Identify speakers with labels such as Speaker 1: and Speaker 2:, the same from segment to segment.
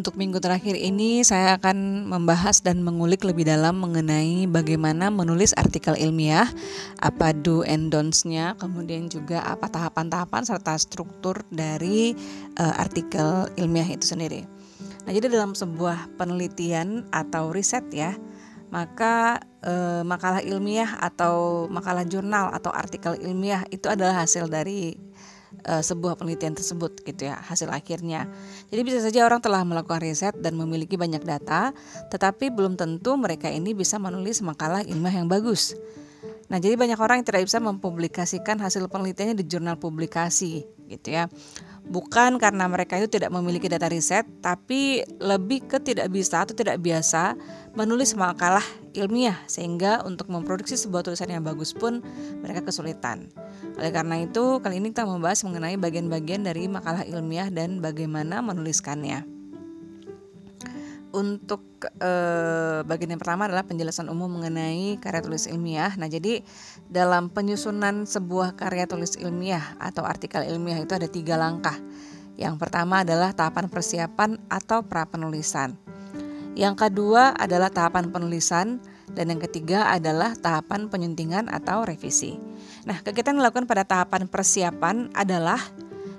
Speaker 1: Untuk minggu terakhir ini saya akan membahas dan mengulik lebih dalam mengenai bagaimana menulis artikel ilmiah, apa do and don'ts-nya, kemudian juga apa tahapan-tahapan serta struktur dari uh, artikel ilmiah itu sendiri. Nah, jadi dalam sebuah penelitian atau riset ya, maka uh, makalah ilmiah atau makalah jurnal atau artikel ilmiah itu adalah hasil dari uh, sebuah penelitian tersebut gitu ya hasil akhirnya. Jadi bisa saja orang telah melakukan riset dan memiliki banyak data, tetapi belum tentu mereka ini bisa menulis makalah ilmiah yang bagus. Nah, jadi banyak orang yang tidak bisa mempublikasikan hasil penelitiannya di jurnal publikasi gitu ya bukan karena mereka itu tidak memiliki data riset, tapi lebih ke tidak bisa atau tidak biasa menulis makalah ilmiah sehingga untuk memproduksi sebuah tulisan yang bagus pun mereka kesulitan. Oleh karena itu, kali ini kita membahas mengenai bagian-bagian dari makalah ilmiah dan bagaimana menuliskannya. Untuk eh, bagian yang pertama adalah penjelasan umum mengenai karya tulis ilmiah. Nah, jadi dalam penyusunan sebuah karya tulis ilmiah atau artikel ilmiah itu ada tiga langkah. Yang pertama adalah tahapan persiapan atau pra penulisan. Yang kedua adalah tahapan penulisan dan yang ketiga adalah tahapan penyuntingan atau revisi. Nah, kegiatan yang dilakukan pada tahapan persiapan adalah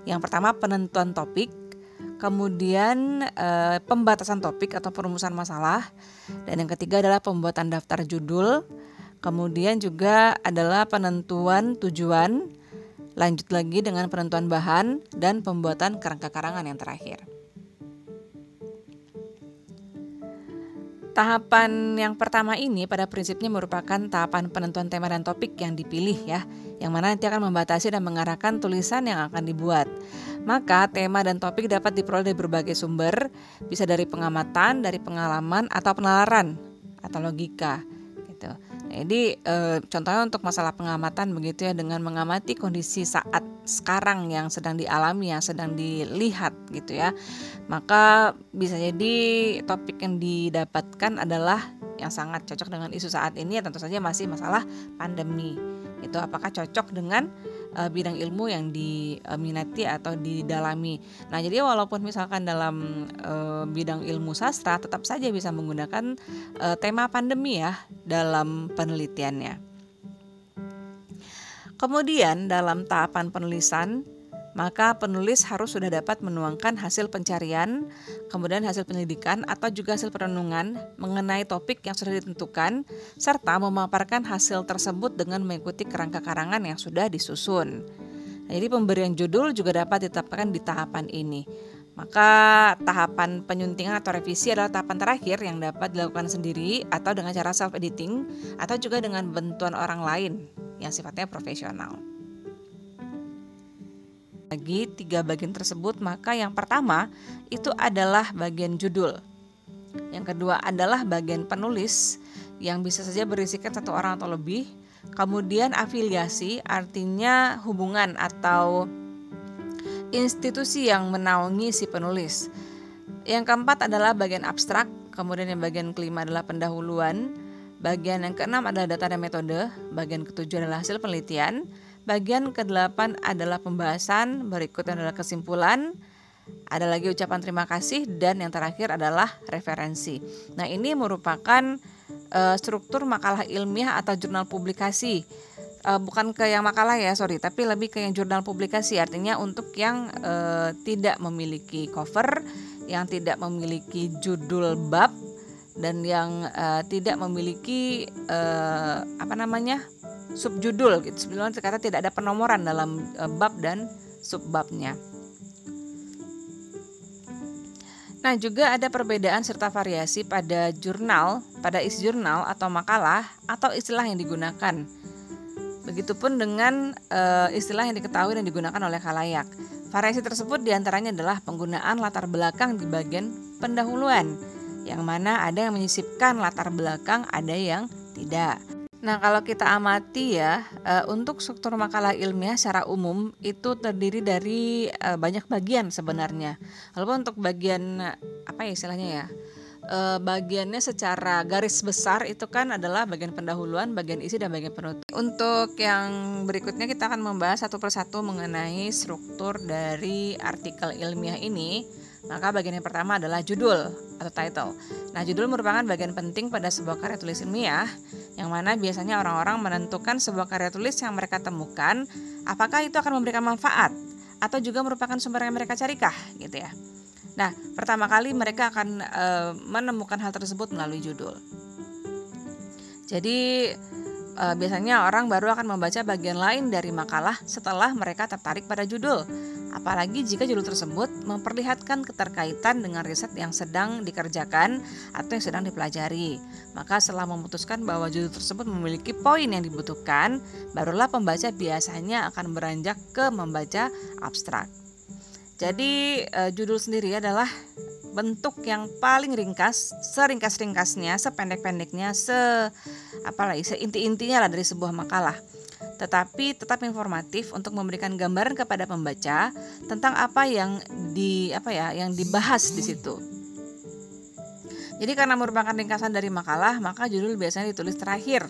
Speaker 1: yang pertama penentuan topik, kemudian e, pembatasan topik atau perumusan masalah, dan yang ketiga adalah pembuatan daftar judul, kemudian juga adalah penentuan tujuan, lanjut lagi dengan penentuan bahan dan pembuatan kerangka karangan yang terakhir. Tahapan yang pertama ini pada prinsipnya merupakan tahapan penentuan tema dan topik yang dipilih ya, yang mana nanti akan membatasi dan mengarahkan tulisan yang akan dibuat. Maka tema dan topik dapat diperoleh dari berbagai sumber, bisa dari pengamatan, dari pengalaman atau penalaran atau logika gitu. Jadi e, contohnya untuk masalah pengamatan begitu ya dengan mengamati kondisi saat sekarang yang sedang dialami yang sedang dilihat gitu ya. Maka bisa jadi topik yang didapatkan adalah yang sangat cocok dengan isu saat ini ya tentu saja masih masalah pandemi. Itu apakah cocok dengan uh, bidang ilmu yang diminati atau didalami. Nah, jadi walaupun misalkan dalam uh, bidang ilmu sastra tetap saja bisa menggunakan uh, tema pandemi ya dalam penelitiannya. Kemudian dalam tahapan penulisan maka penulis harus sudah dapat menuangkan hasil pencarian, kemudian hasil penyelidikan atau juga hasil perenungan mengenai topik yang sudah ditentukan, serta memaparkan hasil tersebut dengan mengikuti kerangka karangan yang sudah disusun. Nah, jadi pemberian judul juga dapat ditetapkan di tahapan ini. Maka tahapan penyuntingan atau revisi adalah tahapan terakhir yang dapat dilakukan sendiri atau dengan cara self editing atau juga dengan bantuan orang lain yang sifatnya profesional bagi tiga bagian tersebut, maka yang pertama itu adalah bagian judul. Yang kedua adalah bagian penulis yang bisa saja berisikan satu orang atau lebih. Kemudian afiliasi artinya hubungan atau institusi yang menaungi si penulis. Yang keempat adalah bagian abstrak, kemudian yang bagian kelima adalah pendahuluan, bagian yang keenam adalah data dan metode, bagian ketujuh adalah hasil penelitian, Bagian ke-8 adalah pembahasan, berikutnya adalah kesimpulan, ada lagi ucapan terima kasih dan yang terakhir adalah referensi. Nah, ini merupakan uh, struktur makalah ilmiah atau jurnal publikasi. Uh, bukan ke yang makalah ya, sorry, tapi lebih ke yang jurnal publikasi. Artinya untuk yang uh, tidak memiliki cover, yang tidak memiliki judul bab dan yang uh, tidak memiliki uh, apa namanya subjudul gitu. Sebenarnya kata tidak ada penomoran dalam e, bab dan subbabnya. Nah, juga ada perbedaan serta variasi pada jurnal, pada isi jurnal atau makalah atau istilah yang digunakan. Begitupun dengan e, istilah yang diketahui dan digunakan oleh khalayak. Variasi tersebut di antaranya adalah penggunaan latar belakang di bagian pendahuluan, yang mana ada yang menyisipkan latar belakang, ada yang tidak. Nah, kalau kita amati ya, uh, untuk struktur makalah ilmiah secara umum itu terdiri dari uh, banyak bagian sebenarnya. Walaupun untuk bagian apa ya istilahnya ya? Uh, bagiannya secara garis besar itu kan adalah bagian pendahuluan, bagian isi dan bagian penutup. Untuk yang berikutnya kita akan membahas satu persatu mengenai struktur dari artikel ilmiah ini. Maka bagian yang pertama adalah judul atau title. Nah, judul merupakan bagian penting pada sebuah karya tulis ilmiah yang mana biasanya orang-orang menentukan sebuah karya tulis yang mereka temukan apakah itu akan memberikan manfaat atau juga merupakan sumber yang mereka carikah gitu ya. Nah, pertama kali mereka akan e, menemukan hal tersebut melalui judul. Jadi e, biasanya orang baru akan membaca bagian lain dari makalah setelah mereka tertarik pada judul apalagi jika judul tersebut memperlihatkan keterkaitan dengan riset yang sedang dikerjakan atau yang sedang dipelajari. Maka setelah memutuskan bahwa judul tersebut memiliki poin yang dibutuhkan, barulah pembaca biasanya akan beranjak ke membaca abstrak. Jadi e, judul sendiri adalah bentuk yang paling ringkas, seringkas-ringkasnya, sependek-pendeknya, se apalagi seinti-intinya lah dari sebuah makalah tetapi tetap informatif untuk memberikan gambaran kepada pembaca tentang apa yang di apa ya yang dibahas di situ. Jadi karena merupakan ringkasan dari makalah, maka judul biasanya ditulis terakhir.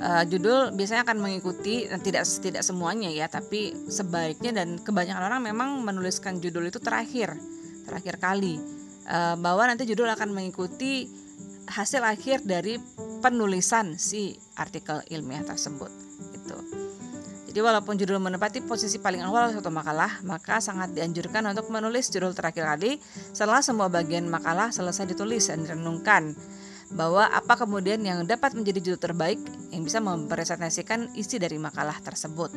Speaker 1: Uh, judul biasanya akan mengikuti tidak tidak semuanya ya, tapi sebaiknya dan kebanyakan orang memang menuliskan judul itu terakhir, terakhir kali. Uh, bahwa nanti judul akan mengikuti hasil akhir dari penulisan si artikel ilmiah tersebut gitu. Jadi walaupun judul menempati posisi paling awal suatu makalah, maka sangat dianjurkan untuk menulis judul terakhir kali setelah semua bagian makalah selesai ditulis dan direnungkan bahwa apa kemudian yang dapat menjadi judul terbaik yang bisa mempresentasikan isi dari makalah tersebut.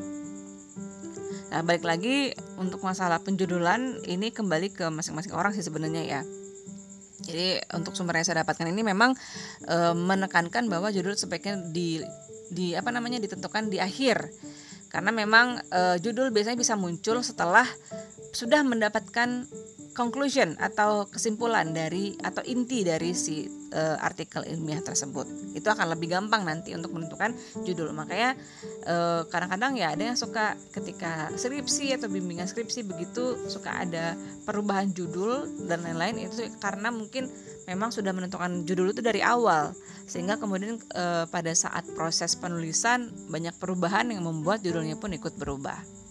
Speaker 1: Nah, balik lagi untuk masalah penjudulan ini kembali ke masing-masing orang sih sebenarnya ya. Jadi untuk sumber yang saya dapatkan ini memang e, menekankan bahwa judul sebaiknya di di apa namanya ditentukan di akhir. Karena memang e, judul biasanya bisa muncul setelah sudah mendapatkan conclusion atau kesimpulan dari atau inti dari si e, artikel ilmiah tersebut. Itu akan lebih gampang nanti untuk menentukan judul. Makanya kadang kadang-kadang ya ada yang suka ketika skripsi atau bimbingan skripsi begitu suka ada perubahan judul dan lain-lain itu karena mungkin memang sudah menentukan judul itu dari awal. Sehingga kemudian e, pada saat proses penulisan banyak perubahan yang membuat judulnya pun ikut berubah.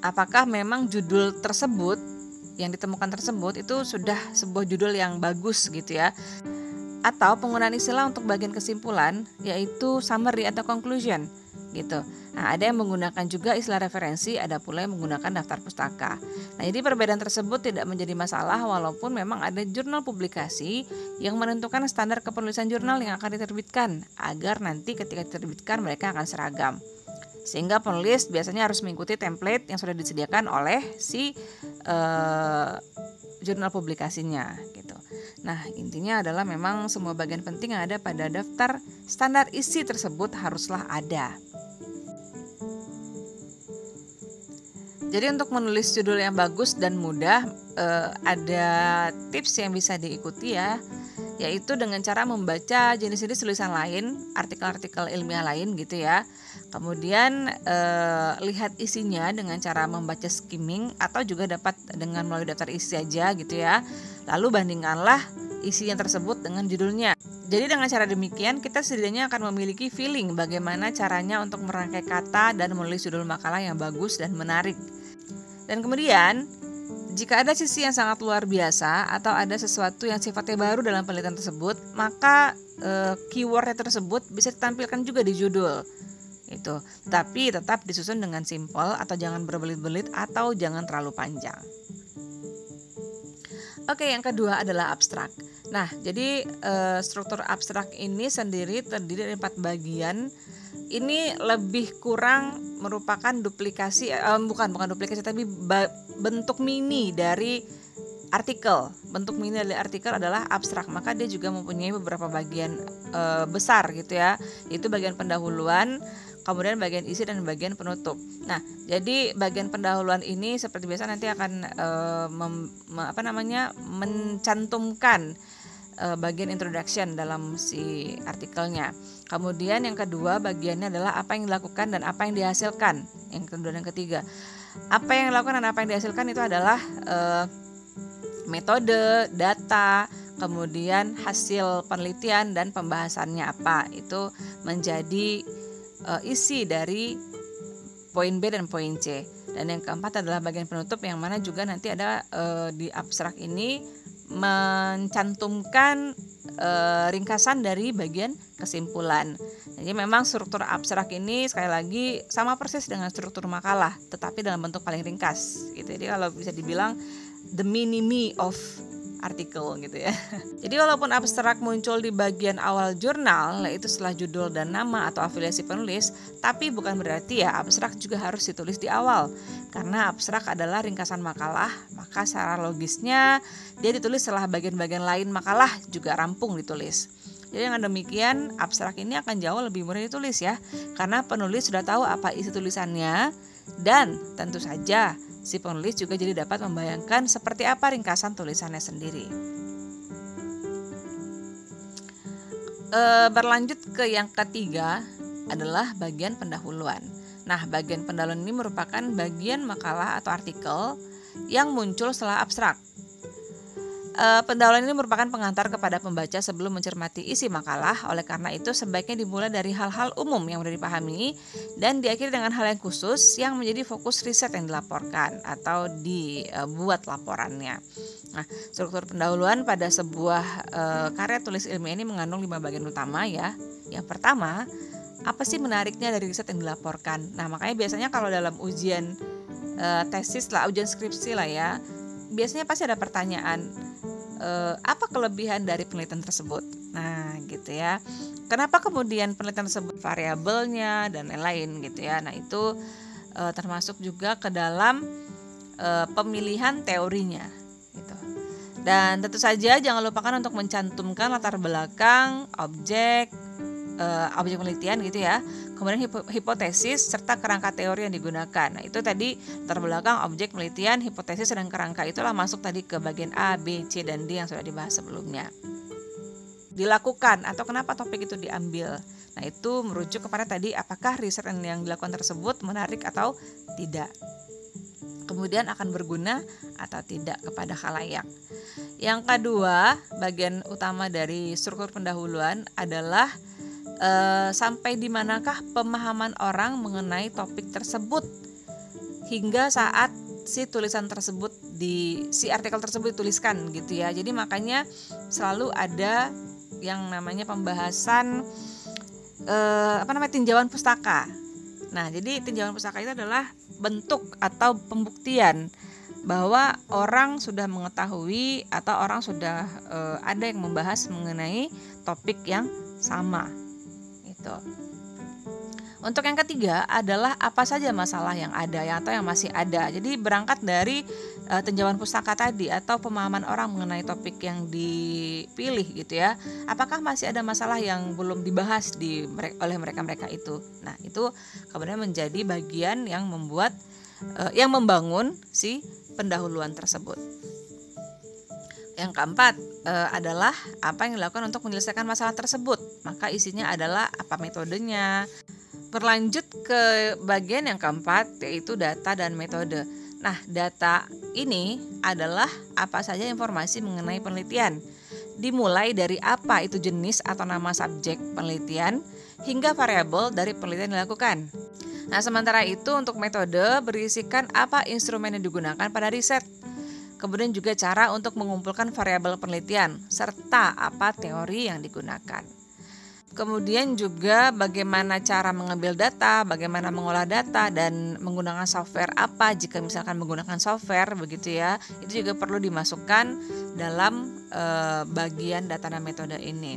Speaker 1: Apakah memang judul tersebut yang ditemukan tersebut itu sudah sebuah judul yang bagus gitu ya? Atau penggunaan istilah untuk bagian kesimpulan yaitu summary atau conclusion gitu. Nah, ada yang menggunakan juga istilah referensi, ada pula yang menggunakan daftar pustaka. Nah, jadi perbedaan tersebut tidak menjadi masalah walaupun memang ada jurnal publikasi yang menentukan standar kepenulisan jurnal yang akan diterbitkan agar nanti ketika diterbitkan mereka akan seragam. Sehingga penulis biasanya harus mengikuti template yang sudah disediakan oleh si uh, jurnal publikasinya gitu. Nah, intinya adalah memang semua bagian penting yang ada pada daftar standar isi tersebut haruslah ada. Jadi untuk menulis judul yang bagus dan mudah eh, ada tips yang bisa diikuti ya, yaitu dengan cara membaca jenis-jenis tulisan lain, artikel-artikel ilmiah lain gitu ya. Kemudian eh, lihat isinya dengan cara membaca skimming atau juga dapat dengan melalui daftar isi aja gitu ya. Lalu bandingkanlah isi yang tersebut dengan judulnya. Jadi dengan cara demikian kita setidaknya akan memiliki feeling bagaimana caranya untuk merangkai kata dan menulis judul makalah yang bagus dan menarik. Dan kemudian, jika ada sisi yang sangat luar biasa atau ada sesuatu yang sifatnya baru dalam penelitian tersebut, maka e, keywordnya tersebut bisa ditampilkan juga di judul. Itu, tapi tetap disusun dengan simpel atau jangan berbelit-belit atau jangan terlalu panjang. Oke, yang kedua adalah abstrak. Nah, jadi e, struktur abstrak ini sendiri terdiri dari empat bagian ini lebih kurang merupakan duplikasi um, bukan bukan duplikasi tapi bentuk mini dari artikel. Bentuk mini dari artikel adalah abstrak, maka dia juga mempunyai beberapa bagian uh, besar gitu ya. Itu bagian pendahuluan, kemudian bagian isi dan bagian penutup. Nah, jadi bagian pendahuluan ini seperti biasa nanti akan uh, mem, apa namanya mencantumkan uh, bagian introduction dalam si artikelnya. Kemudian yang kedua bagiannya adalah apa yang dilakukan dan apa yang dihasilkan. Yang kedua dan ketiga, apa yang dilakukan dan apa yang dihasilkan itu adalah uh, metode, data, kemudian hasil penelitian dan pembahasannya apa. Itu menjadi uh, isi dari poin B dan poin C. Dan yang keempat adalah bagian penutup yang mana juga nanti ada e, di abstrak ini mencantumkan e, ringkasan dari bagian kesimpulan. Jadi memang struktur abstrak ini sekali lagi sama persis dengan struktur makalah, tetapi dalam bentuk paling ringkas. Gitu. Jadi kalau bisa dibilang the mini me of artikel gitu ya. Jadi walaupun abstrak muncul di bagian awal jurnal, yaitu setelah judul dan nama atau afiliasi penulis, tapi bukan berarti ya abstrak juga harus ditulis di awal. Karena abstrak adalah ringkasan makalah, maka secara logisnya dia ditulis setelah bagian-bagian lain makalah juga rampung ditulis. Jadi dengan demikian abstrak ini akan jauh lebih mudah ditulis ya Karena penulis sudah tahu apa isi tulisannya Dan tentu saja Si penulis juga jadi dapat membayangkan seperti apa ringkasan tulisannya sendiri. E, berlanjut ke yang ketiga adalah bagian pendahuluan. Nah, bagian pendahuluan ini merupakan bagian makalah atau artikel yang muncul setelah abstrak. Uh, pendahuluan ini merupakan pengantar kepada pembaca sebelum mencermati isi makalah. Oleh karena itu, sebaiknya dimulai dari hal-hal umum yang mudah dipahami dan diakhiri dengan hal yang khusus yang menjadi fokus riset yang dilaporkan atau dibuat laporannya. Nah, struktur pendahuluan pada sebuah uh, karya tulis ilmiah ini mengandung lima bagian utama ya. Yang pertama, apa sih menariknya dari riset yang dilaporkan? Nah, makanya biasanya kalau dalam ujian uh, tesis lah, ujian skripsi lah ya, biasanya pasti ada pertanyaan eh, apa kelebihan dari penelitian tersebut. Nah, gitu ya. Kenapa kemudian penelitian tersebut variabelnya dan lain-lain gitu ya. Nah, itu eh, termasuk juga ke dalam eh, pemilihan teorinya gitu. Dan tentu saja jangan lupakan untuk mencantumkan latar belakang, objek, uh, objek penelitian gitu ya. Kemudian hipotesis serta kerangka teori yang digunakan. Nah, itu tadi terbelakang objek penelitian, hipotesis dan kerangka itulah masuk tadi ke bagian A, B, C dan D yang sudah dibahas sebelumnya. Dilakukan atau kenapa topik itu diambil. Nah, itu merujuk kepada tadi apakah riset yang dilakukan tersebut menarik atau tidak kemudian akan berguna atau tidak kepada khalayak. Yang kedua, bagian utama dari struktur pendahuluan adalah uh, sampai di manakah pemahaman orang mengenai topik tersebut hingga saat si tulisan tersebut di si artikel tersebut dituliskan gitu ya. Jadi makanya selalu ada yang namanya pembahasan uh, apa namanya tinjauan pustaka. Nah, jadi tinjauan pustaka itu adalah bentuk atau pembuktian bahwa orang sudah mengetahui atau orang sudah uh, ada yang membahas mengenai topik yang sama gitu. Untuk yang ketiga adalah apa saja masalah yang ada ya atau yang masih ada. Jadi berangkat dari uh, tinjauan pustaka tadi atau pemahaman orang mengenai topik yang dipilih gitu ya. Apakah masih ada masalah yang belum dibahas di oleh mereka-mereka itu. Nah, itu kemudian menjadi bagian yang membuat uh, yang membangun si pendahuluan tersebut. Yang keempat e, adalah apa yang dilakukan untuk menyelesaikan masalah tersebut. Maka isinya adalah apa metodenya. Berlanjut ke bagian yang keempat yaitu data dan metode. Nah, data ini adalah apa saja informasi mengenai penelitian. Dimulai dari apa itu jenis atau nama subjek penelitian hingga variabel dari penelitian dilakukan. Nah, sementara itu untuk metode berisikan apa instrumen yang digunakan pada riset kemudian juga cara untuk mengumpulkan variabel penelitian, serta apa teori yang digunakan. Kemudian juga bagaimana cara mengambil data, bagaimana mengolah data dan menggunakan software apa jika misalkan menggunakan software begitu ya. Itu juga perlu dimasukkan dalam e, bagian data dan metode ini.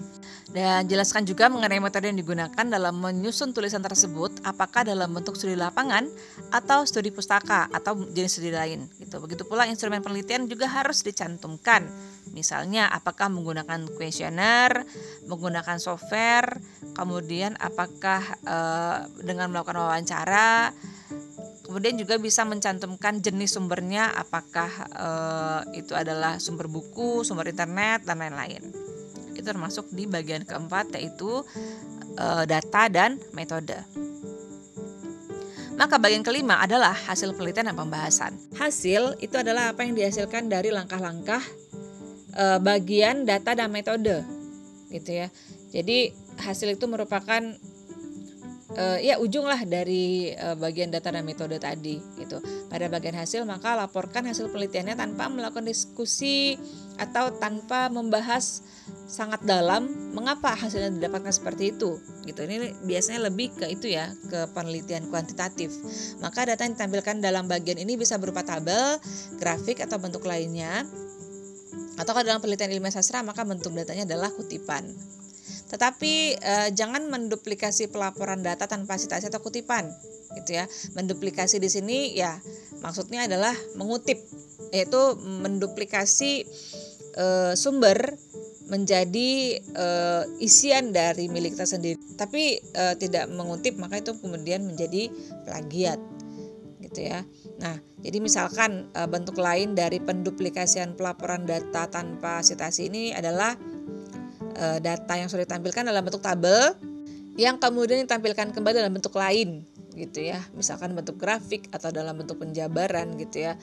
Speaker 1: Dan jelaskan juga mengenai metode yang digunakan dalam menyusun tulisan tersebut apakah dalam bentuk studi lapangan atau studi pustaka atau jenis studi lain gitu. Begitu pula instrumen penelitian juga harus dicantumkan Misalnya apakah menggunakan kuesioner, menggunakan software, kemudian apakah e, dengan melakukan wawancara, kemudian juga bisa mencantumkan jenis sumbernya, apakah e, itu adalah sumber buku, sumber internet dan lain-lain. Itu termasuk di bagian keempat yaitu e, data dan metode. Maka bagian kelima adalah hasil penelitian dan pembahasan. Hasil itu adalah apa yang dihasilkan dari langkah-langkah e, bagian data dan metode gitu ya. Jadi hasil itu merupakan uh, ya ujung lah dari uh, bagian data dan metode tadi gitu. Pada bagian hasil maka laporkan hasil penelitiannya tanpa melakukan diskusi atau tanpa membahas sangat dalam mengapa hasilnya didapatkan seperti itu gitu ini biasanya lebih ke itu ya ke penelitian kuantitatif maka data yang ditampilkan dalam bagian ini bisa berupa tabel grafik atau bentuk lainnya atau kalau dalam penelitian ilmiah sastra maka bentuk datanya adalah kutipan. Tetapi eh, jangan menduplikasi pelaporan data tanpa citasi atau kutipan gitu ya. Menduplikasi di sini ya maksudnya adalah mengutip yaitu menduplikasi uh, sumber menjadi uh, isian dari milik tersendiri. Tapi uh, tidak mengutip maka itu kemudian menjadi plagiat gitu ya. Nah jadi misalkan uh, bentuk lain dari penduplikasian pelaporan data tanpa citasi ini adalah uh, data yang sudah ditampilkan dalam bentuk tabel yang kemudian ditampilkan kembali dalam bentuk lain gitu ya. Misalkan bentuk grafik atau dalam bentuk penjabaran gitu ya.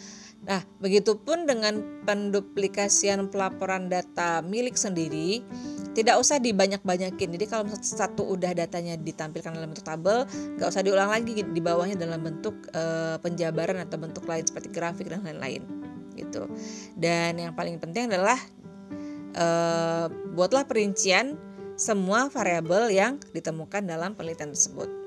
Speaker 1: Nah begitupun dengan penduplikasian pelaporan data milik sendiri tidak usah dibanyak-banyakin. Jadi kalau satu udah datanya ditampilkan dalam bentuk tabel nggak usah diulang lagi di bawahnya dalam bentuk e, penjabaran atau bentuk lain seperti grafik dan lain-lain gitu. Dan yang paling penting adalah e, buatlah perincian semua variabel yang ditemukan dalam penelitian tersebut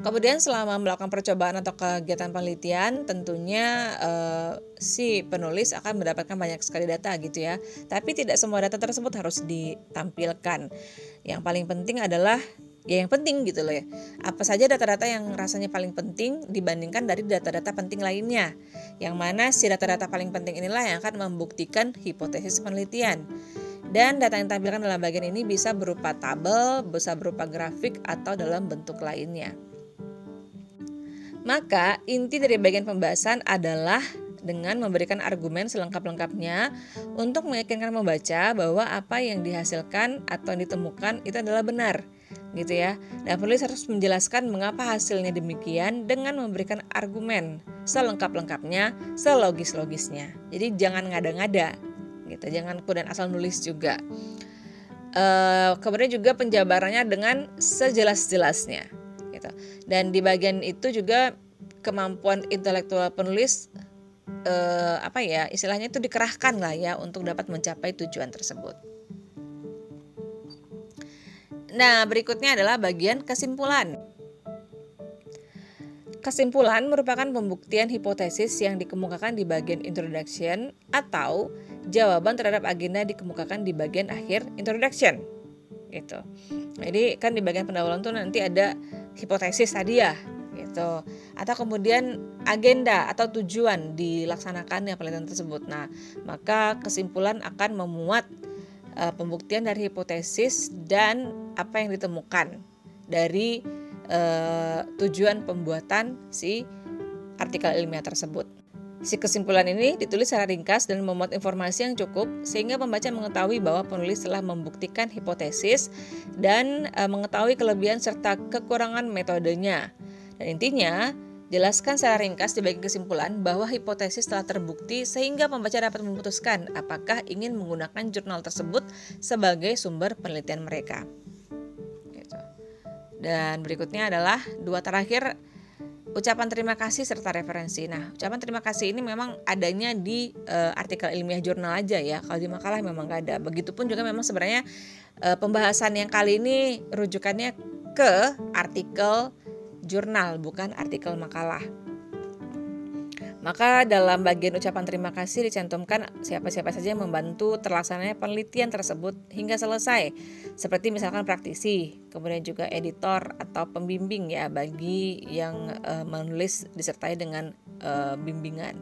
Speaker 1: Kemudian selama melakukan percobaan atau kegiatan penelitian, tentunya uh, si penulis akan mendapatkan banyak sekali data gitu ya. Tapi tidak semua data tersebut harus ditampilkan. Yang paling penting adalah ya yang penting gitu loh ya. Apa saja data-data yang rasanya paling penting dibandingkan dari data-data penting lainnya. Yang mana si data-data paling penting inilah yang akan membuktikan hipotesis penelitian. Dan data yang ditampilkan dalam bagian ini bisa berupa tabel, bisa berupa grafik, atau dalam bentuk lainnya. Maka inti dari bagian pembahasan adalah dengan memberikan argumen selengkap-lengkapnya untuk meyakinkan membaca bahwa apa yang dihasilkan atau ditemukan itu adalah benar gitu ya. Dan penulis harus menjelaskan mengapa hasilnya demikian dengan memberikan argumen selengkap-lengkapnya, selogis-logisnya. Jadi jangan ngada-ngada gitu, jangan kemudian asal nulis juga. Uh, kemudian juga penjabarannya dengan sejelas-jelasnya. Dan di bagian itu juga kemampuan intelektual penulis eh, apa ya istilahnya itu dikerahkan lah ya untuk dapat mencapai tujuan tersebut. Nah berikutnya adalah bagian kesimpulan. Kesimpulan merupakan pembuktian hipotesis yang dikemukakan di bagian introduction atau jawaban terhadap agenda dikemukakan di bagian akhir introduction. Gitu. Jadi kan di bagian pendahuluan tuh nanti ada hipotesis tadi ya gitu atau kemudian agenda atau tujuan dilaksanakannya penelitian tersebut. Nah, maka kesimpulan akan memuat uh, pembuktian dari hipotesis dan apa yang ditemukan dari uh, tujuan pembuatan si artikel ilmiah tersebut. Si kesimpulan ini ditulis secara ringkas dan memuat informasi yang cukup sehingga pembaca mengetahui bahwa penulis telah membuktikan hipotesis dan e, mengetahui kelebihan serta kekurangan metodenya. Dan intinya, jelaskan secara ringkas di bagian kesimpulan bahwa hipotesis telah terbukti sehingga pembaca dapat memutuskan apakah ingin menggunakan jurnal tersebut sebagai sumber penelitian mereka. Gitu. Dan berikutnya adalah dua terakhir ucapan terima kasih serta referensi. Nah, ucapan terima kasih ini memang adanya di uh, artikel ilmiah jurnal aja ya. Kalau di makalah memang gak ada. Begitupun juga memang sebenarnya uh, pembahasan yang kali ini rujukannya ke artikel jurnal bukan artikel makalah. Maka dalam bagian ucapan terima kasih dicantumkan siapa-siapa saja yang membantu terlaksananya penelitian tersebut hingga selesai. Seperti misalkan praktisi, kemudian juga editor atau pembimbing ya bagi yang uh, menulis disertai dengan uh, bimbingan.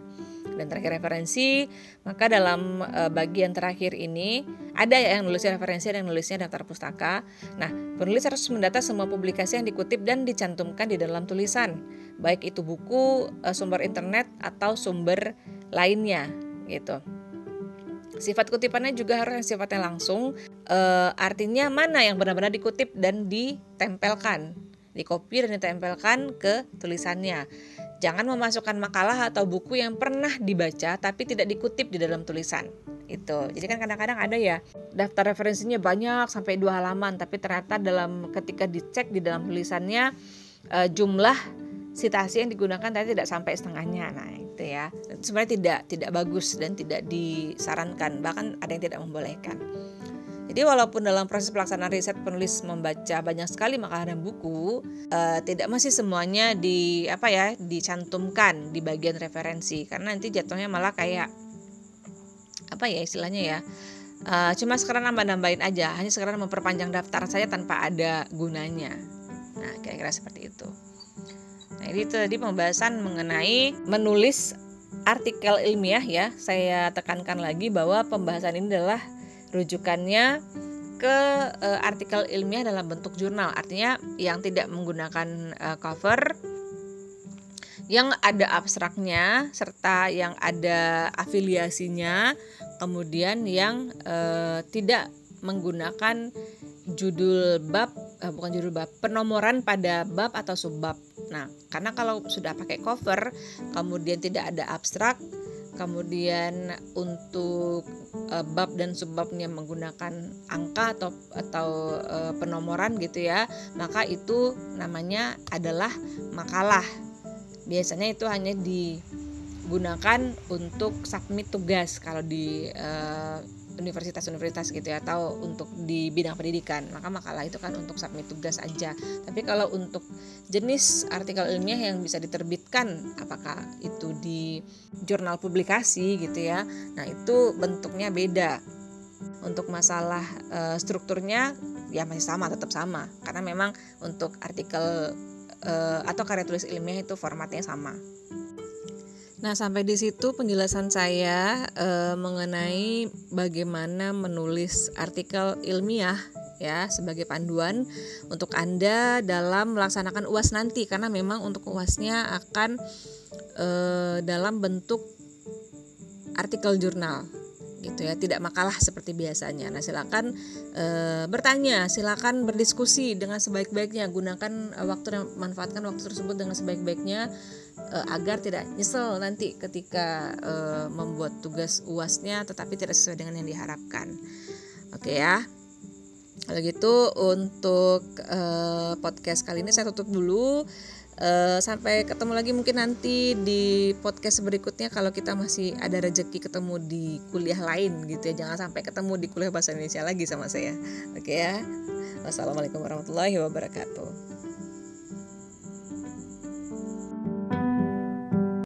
Speaker 1: Dan terakhir referensi, maka dalam uh, bagian terakhir ini ada ya yang nulisnya referensi dan yang nulisnya daftar pustaka. Nah, penulis harus mendata semua publikasi yang dikutip dan dicantumkan di dalam tulisan baik itu buku, eh, sumber internet atau sumber lainnya gitu. Sifat kutipannya juga harus yang sifatnya langsung, e, artinya mana yang benar-benar dikutip dan ditempelkan, dikopi dan ditempelkan ke tulisannya. Jangan memasukkan makalah atau buku yang pernah dibaca tapi tidak dikutip di dalam tulisan. itu. Jadi kan kadang-kadang ada ya daftar referensinya banyak sampai dua halaman tapi ternyata dalam ketika dicek di dalam tulisannya uh, jumlah sitasi yang digunakan tadi tidak sampai setengahnya. Nah itu ya. Sebenarnya tidak tidak bagus dan tidak disarankan. Bahkan ada yang tidak membolehkan jadi walaupun dalam proses pelaksanaan riset penulis membaca banyak sekali makalah buku, uh, tidak masih semuanya di apa ya dicantumkan di bagian referensi. Karena nanti jatuhnya malah kayak apa ya istilahnya ya uh, cuma sekarang nambah-nambahin aja hanya sekarang memperpanjang daftar saja tanpa ada gunanya. Nah kira-kira seperti itu. Nah ini tadi pembahasan mengenai menulis artikel ilmiah ya. Saya tekankan lagi bahwa pembahasan ini adalah rujukannya ke uh, artikel ilmiah dalam bentuk jurnal artinya yang tidak menggunakan uh, cover yang ada abstraknya serta yang ada afiliasinya, kemudian yang eh, tidak menggunakan judul bab bukan judul bab penomoran pada bab atau subbab. Nah, karena kalau sudah pakai cover kemudian tidak ada abstrak kemudian untuk uh, bab dan subbabnya menggunakan angka atau atau uh, penomoran gitu ya maka itu namanya adalah makalah. Biasanya itu hanya digunakan untuk submit tugas kalau di uh, universitas-universitas gitu ya atau untuk di bidang pendidikan. Maka makalah itu kan untuk submit tugas aja. Tapi kalau untuk jenis artikel ilmiah yang bisa diterbitkan apakah itu di jurnal publikasi gitu ya nah itu bentuknya beda. Untuk masalah uh, strukturnya ya masih sama tetap sama. Karena memang untuk artikel uh, atau karya tulis ilmiah itu formatnya sama. Nah, sampai di situ penjelasan saya uh, mengenai bagaimana menulis artikel ilmiah ya sebagai panduan untuk Anda dalam melaksanakan UAS nanti. Karena memang untuk UASnya akan uh, dalam bentuk artikel jurnal gitu ya. Tidak makalah seperti biasanya. Nah silakan e, bertanya silakan berdiskusi dengan sebaik-baiknya. Gunakan e, waktu dan manfaatkan waktu tersebut dengan sebaik-baiknya e, agar tidak nyesel nanti ketika e, membuat tugas uasnya tetapi tidak sesuai dengan yang diharapkan. Oke ya. Kalau gitu untuk e, podcast kali ini saya tutup dulu Uh, sampai ketemu lagi mungkin nanti di podcast berikutnya kalau kita masih ada rezeki ketemu di kuliah lain gitu ya. Jangan sampai ketemu di kuliah bahasa Indonesia lagi sama saya. Oke ya. Wassalamualaikum warahmatullahi wabarakatuh